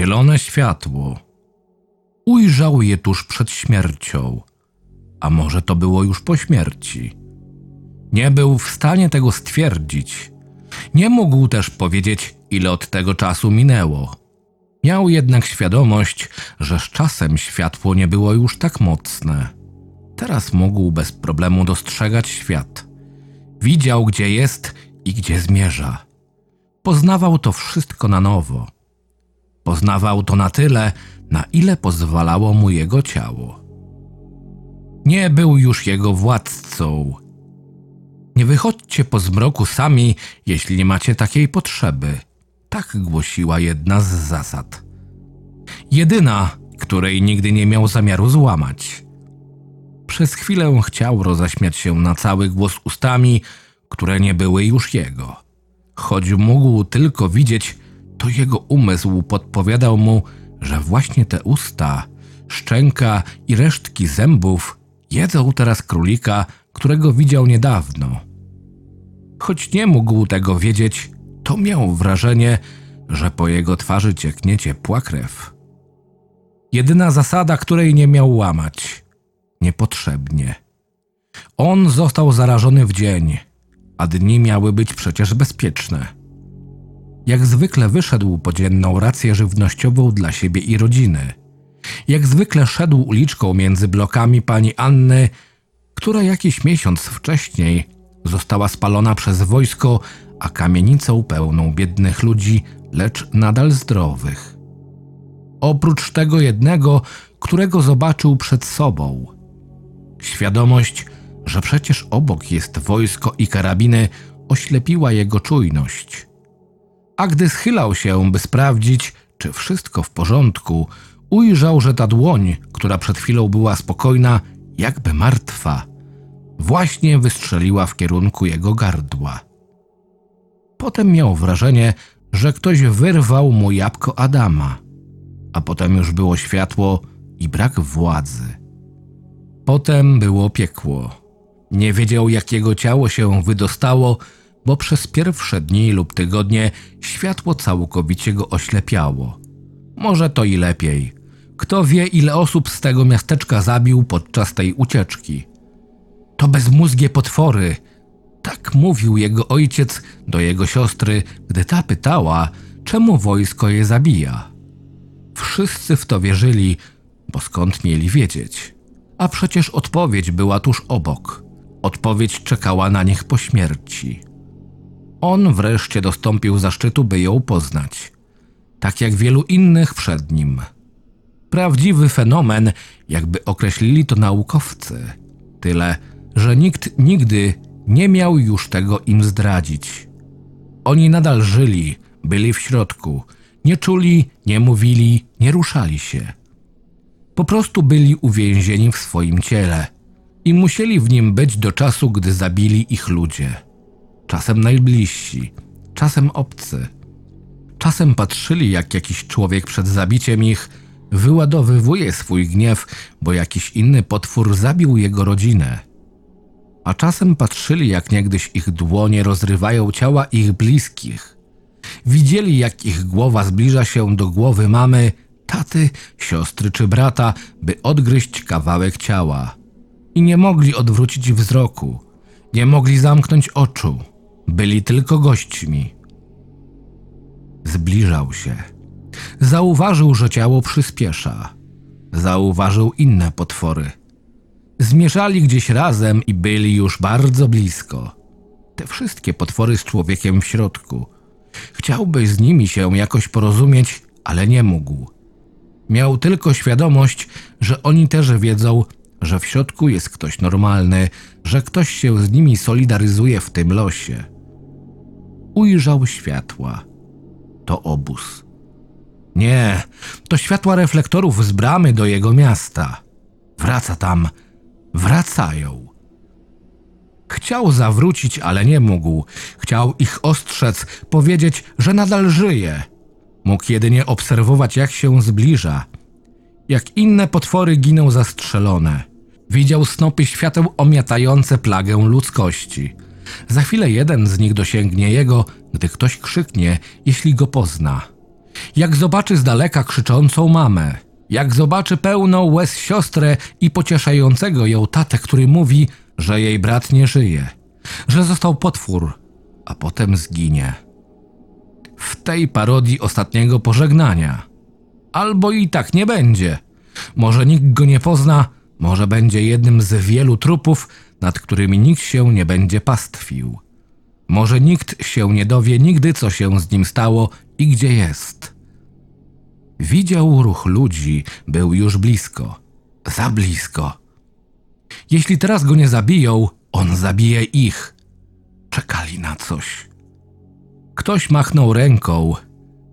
zielone światło. Ujrzał je tuż przed śmiercią, a może to było już po śmierci. Nie był w stanie tego stwierdzić. Nie mógł też powiedzieć, ile od tego czasu minęło. Miał jednak świadomość, że z czasem światło nie było już tak mocne. Teraz mógł bez problemu dostrzegać świat. Widział, gdzie jest i gdzie zmierza. Poznawał to wszystko na nowo. Poznawał to na tyle, na ile pozwalało mu jego ciało. Nie był już jego władcą. Nie wychodźcie po zmroku sami, jeśli nie macie takiej potrzeby. Tak głosiła jedna z zasad. Jedyna, której nigdy nie miał zamiaru złamać. Przez chwilę chciał roześmiać się na cały głos ustami, które nie były już jego. Choć mógł tylko widzieć, to jego umysł podpowiadał mu, że właśnie te usta, szczęka i resztki zębów jedzą teraz królika, którego widział niedawno. Choć nie mógł tego wiedzieć, to miał wrażenie, że po jego twarzy cieknie ciepła krew. Jedyna zasada, której nie miał łamać niepotrzebnie. On został zarażony w dzień, a dni miały być przecież bezpieczne. Jak zwykle wyszedł po dzienną rację żywnościową dla siebie i rodziny. Jak zwykle szedł uliczką między blokami pani Anny, która jakiś miesiąc wcześniej została spalona przez wojsko, a kamienicą pełną biednych ludzi, lecz nadal zdrowych. Oprócz tego jednego, którego zobaczył przed sobą. Świadomość, że przecież obok jest wojsko i karabiny, oślepiła jego czujność. A gdy schylał się, by sprawdzić, czy wszystko w porządku, ujrzał, że ta dłoń, która przed chwilą była spokojna, jakby martwa, właśnie wystrzeliła w kierunku jego gardła. Potem miał wrażenie, że ktoś wyrwał mu jabłko Adama, a potem już było światło i brak władzy. Potem było piekło. Nie wiedział, jak jego ciało się wydostało, bo przez pierwsze dni lub tygodnie światło całkowicie go oślepiało. Może to i lepiej. Kto wie, ile osób z tego miasteczka zabił podczas tej ucieczki. To bezmózgie potwory. Tak mówił jego ojciec do jego siostry, gdy ta pytała, czemu wojsko je zabija. Wszyscy w to wierzyli, bo skąd mieli wiedzieć? A przecież odpowiedź była tuż obok. Odpowiedź czekała na nich po śmierci. On wreszcie dostąpił zaszczytu, by ją poznać, tak jak wielu innych przed nim. Prawdziwy fenomen, jakby określili to naukowcy. Tyle, że nikt nigdy nie miał już tego im zdradzić. Oni nadal żyli, byli w środku, nie czuli, nie mówili, nie ruszali się. Po prostu byli uwięzieni w swoim ciele i musieli w nim być do czasu, gdy zabili ich ludzie. Czasem najbliżsi, czasem obcy. Czasem patrzyli, jak jakiś człowiek przed zabiciem ich wyładowywuje swój gniew, bo jakiś inny potwór zabił jego rodzinę. A czasem patrzyli, jak niegdyś ich dłonie rozrywają ciała ich bliskich. Widzieli, jak ich głowa zbliża się do głowy mamy, taty, siostry czy brata, by odgryźć kawałek ciała. I nie mogli odwrócić wzroku, nie mogli zamknąć oczu, byli tylko gośćmi. Zbliżał się. Zauważył, że ciało przyspiesza. Zauważył inne potwory. Zmierzali gdzieś razem i byli już bardzo blisko. Te wszystkie potwory z człowiekiem w środku. Chciałby z nimi się jakoś porozumieć, ale nie mógł. Miał tylko świadomość, że oni też wiedzą, że w środku jest ktoś normalny, że ktoś się z nimi solidaryzuje w tym losie. Ujrzał światła. To obóz. Nie, to światła reflektorów z bramy do jego miasta. Wraca tam, wracają. Chciał zawrócić, ale nie mógł. Chciał ich ostrzec, powiedzieć, że nadal żyje. Mógł jedynie obserwować, jak się zbliża. Jak inne potwory giną zastrzelone. Widział snopy świateł omiatające plagę ludzkości. Za chwilę jeden z nich dosięgnie jego, gdy ktoś krzyknie, jeśli go pozna. Jak zobaczy z daleka krzyczącą mamę, jak zobaczy pełną łez siostrę i pocieszającego ją tatę, który mówi, że jej brat nie żyje, że został potwór, a potem zginie. W tej parodii ostatniego pożegnania. Albo i tak nie będzie. Może nikt go nie pozna, może będzie jednym z wielu trupów, nad którymi nikt się nie będzie pastwił. Może nikt się nie dowie nigdy, co się z nim stało i gdzie jest. Widział ruch ludzi, był już blisko. Za blisko. Jeśli teraz go nie zabiją, on zabije ich. Czekali na coś. Ktoś machnął ręką.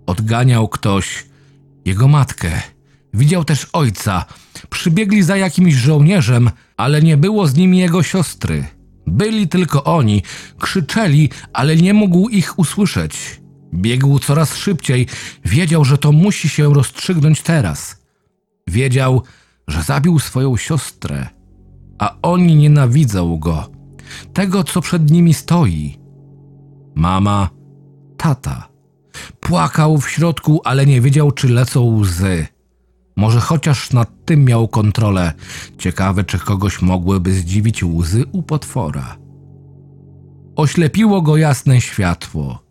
Odganiał ktoś jego matkę. Widział też ojca. Przybiegli za jakimś żołnierzem, ale nie było z nimi jego siostry. Byli tylko oni. Krzyczeli, ale nie mógł ich usłyszeć. Biegł coraz szybciej. Wiedział, że to musi się rozstrzygnąć teraz. Wiedział, że zabił swoją siostrę, a oni nienawidzą go. Tego, co przed nimi stoi. Mama, tata. Płakał w środku, ale nie wiedział, czy lecą łzy. Może chociaż nad tym miał kontrolę. Ciekawe, czy kogoś mogłyby zdziwić łzy u potwora. Oślepiło go jasne światło.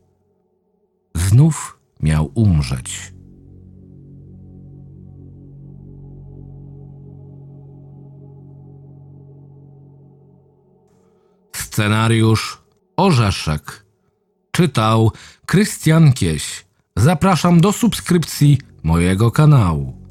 Znów miał umrzeć. Scenariusz Orzeszek. Czytał Krystian Kieś. Zapraszam do subskrypcji mojego kanału.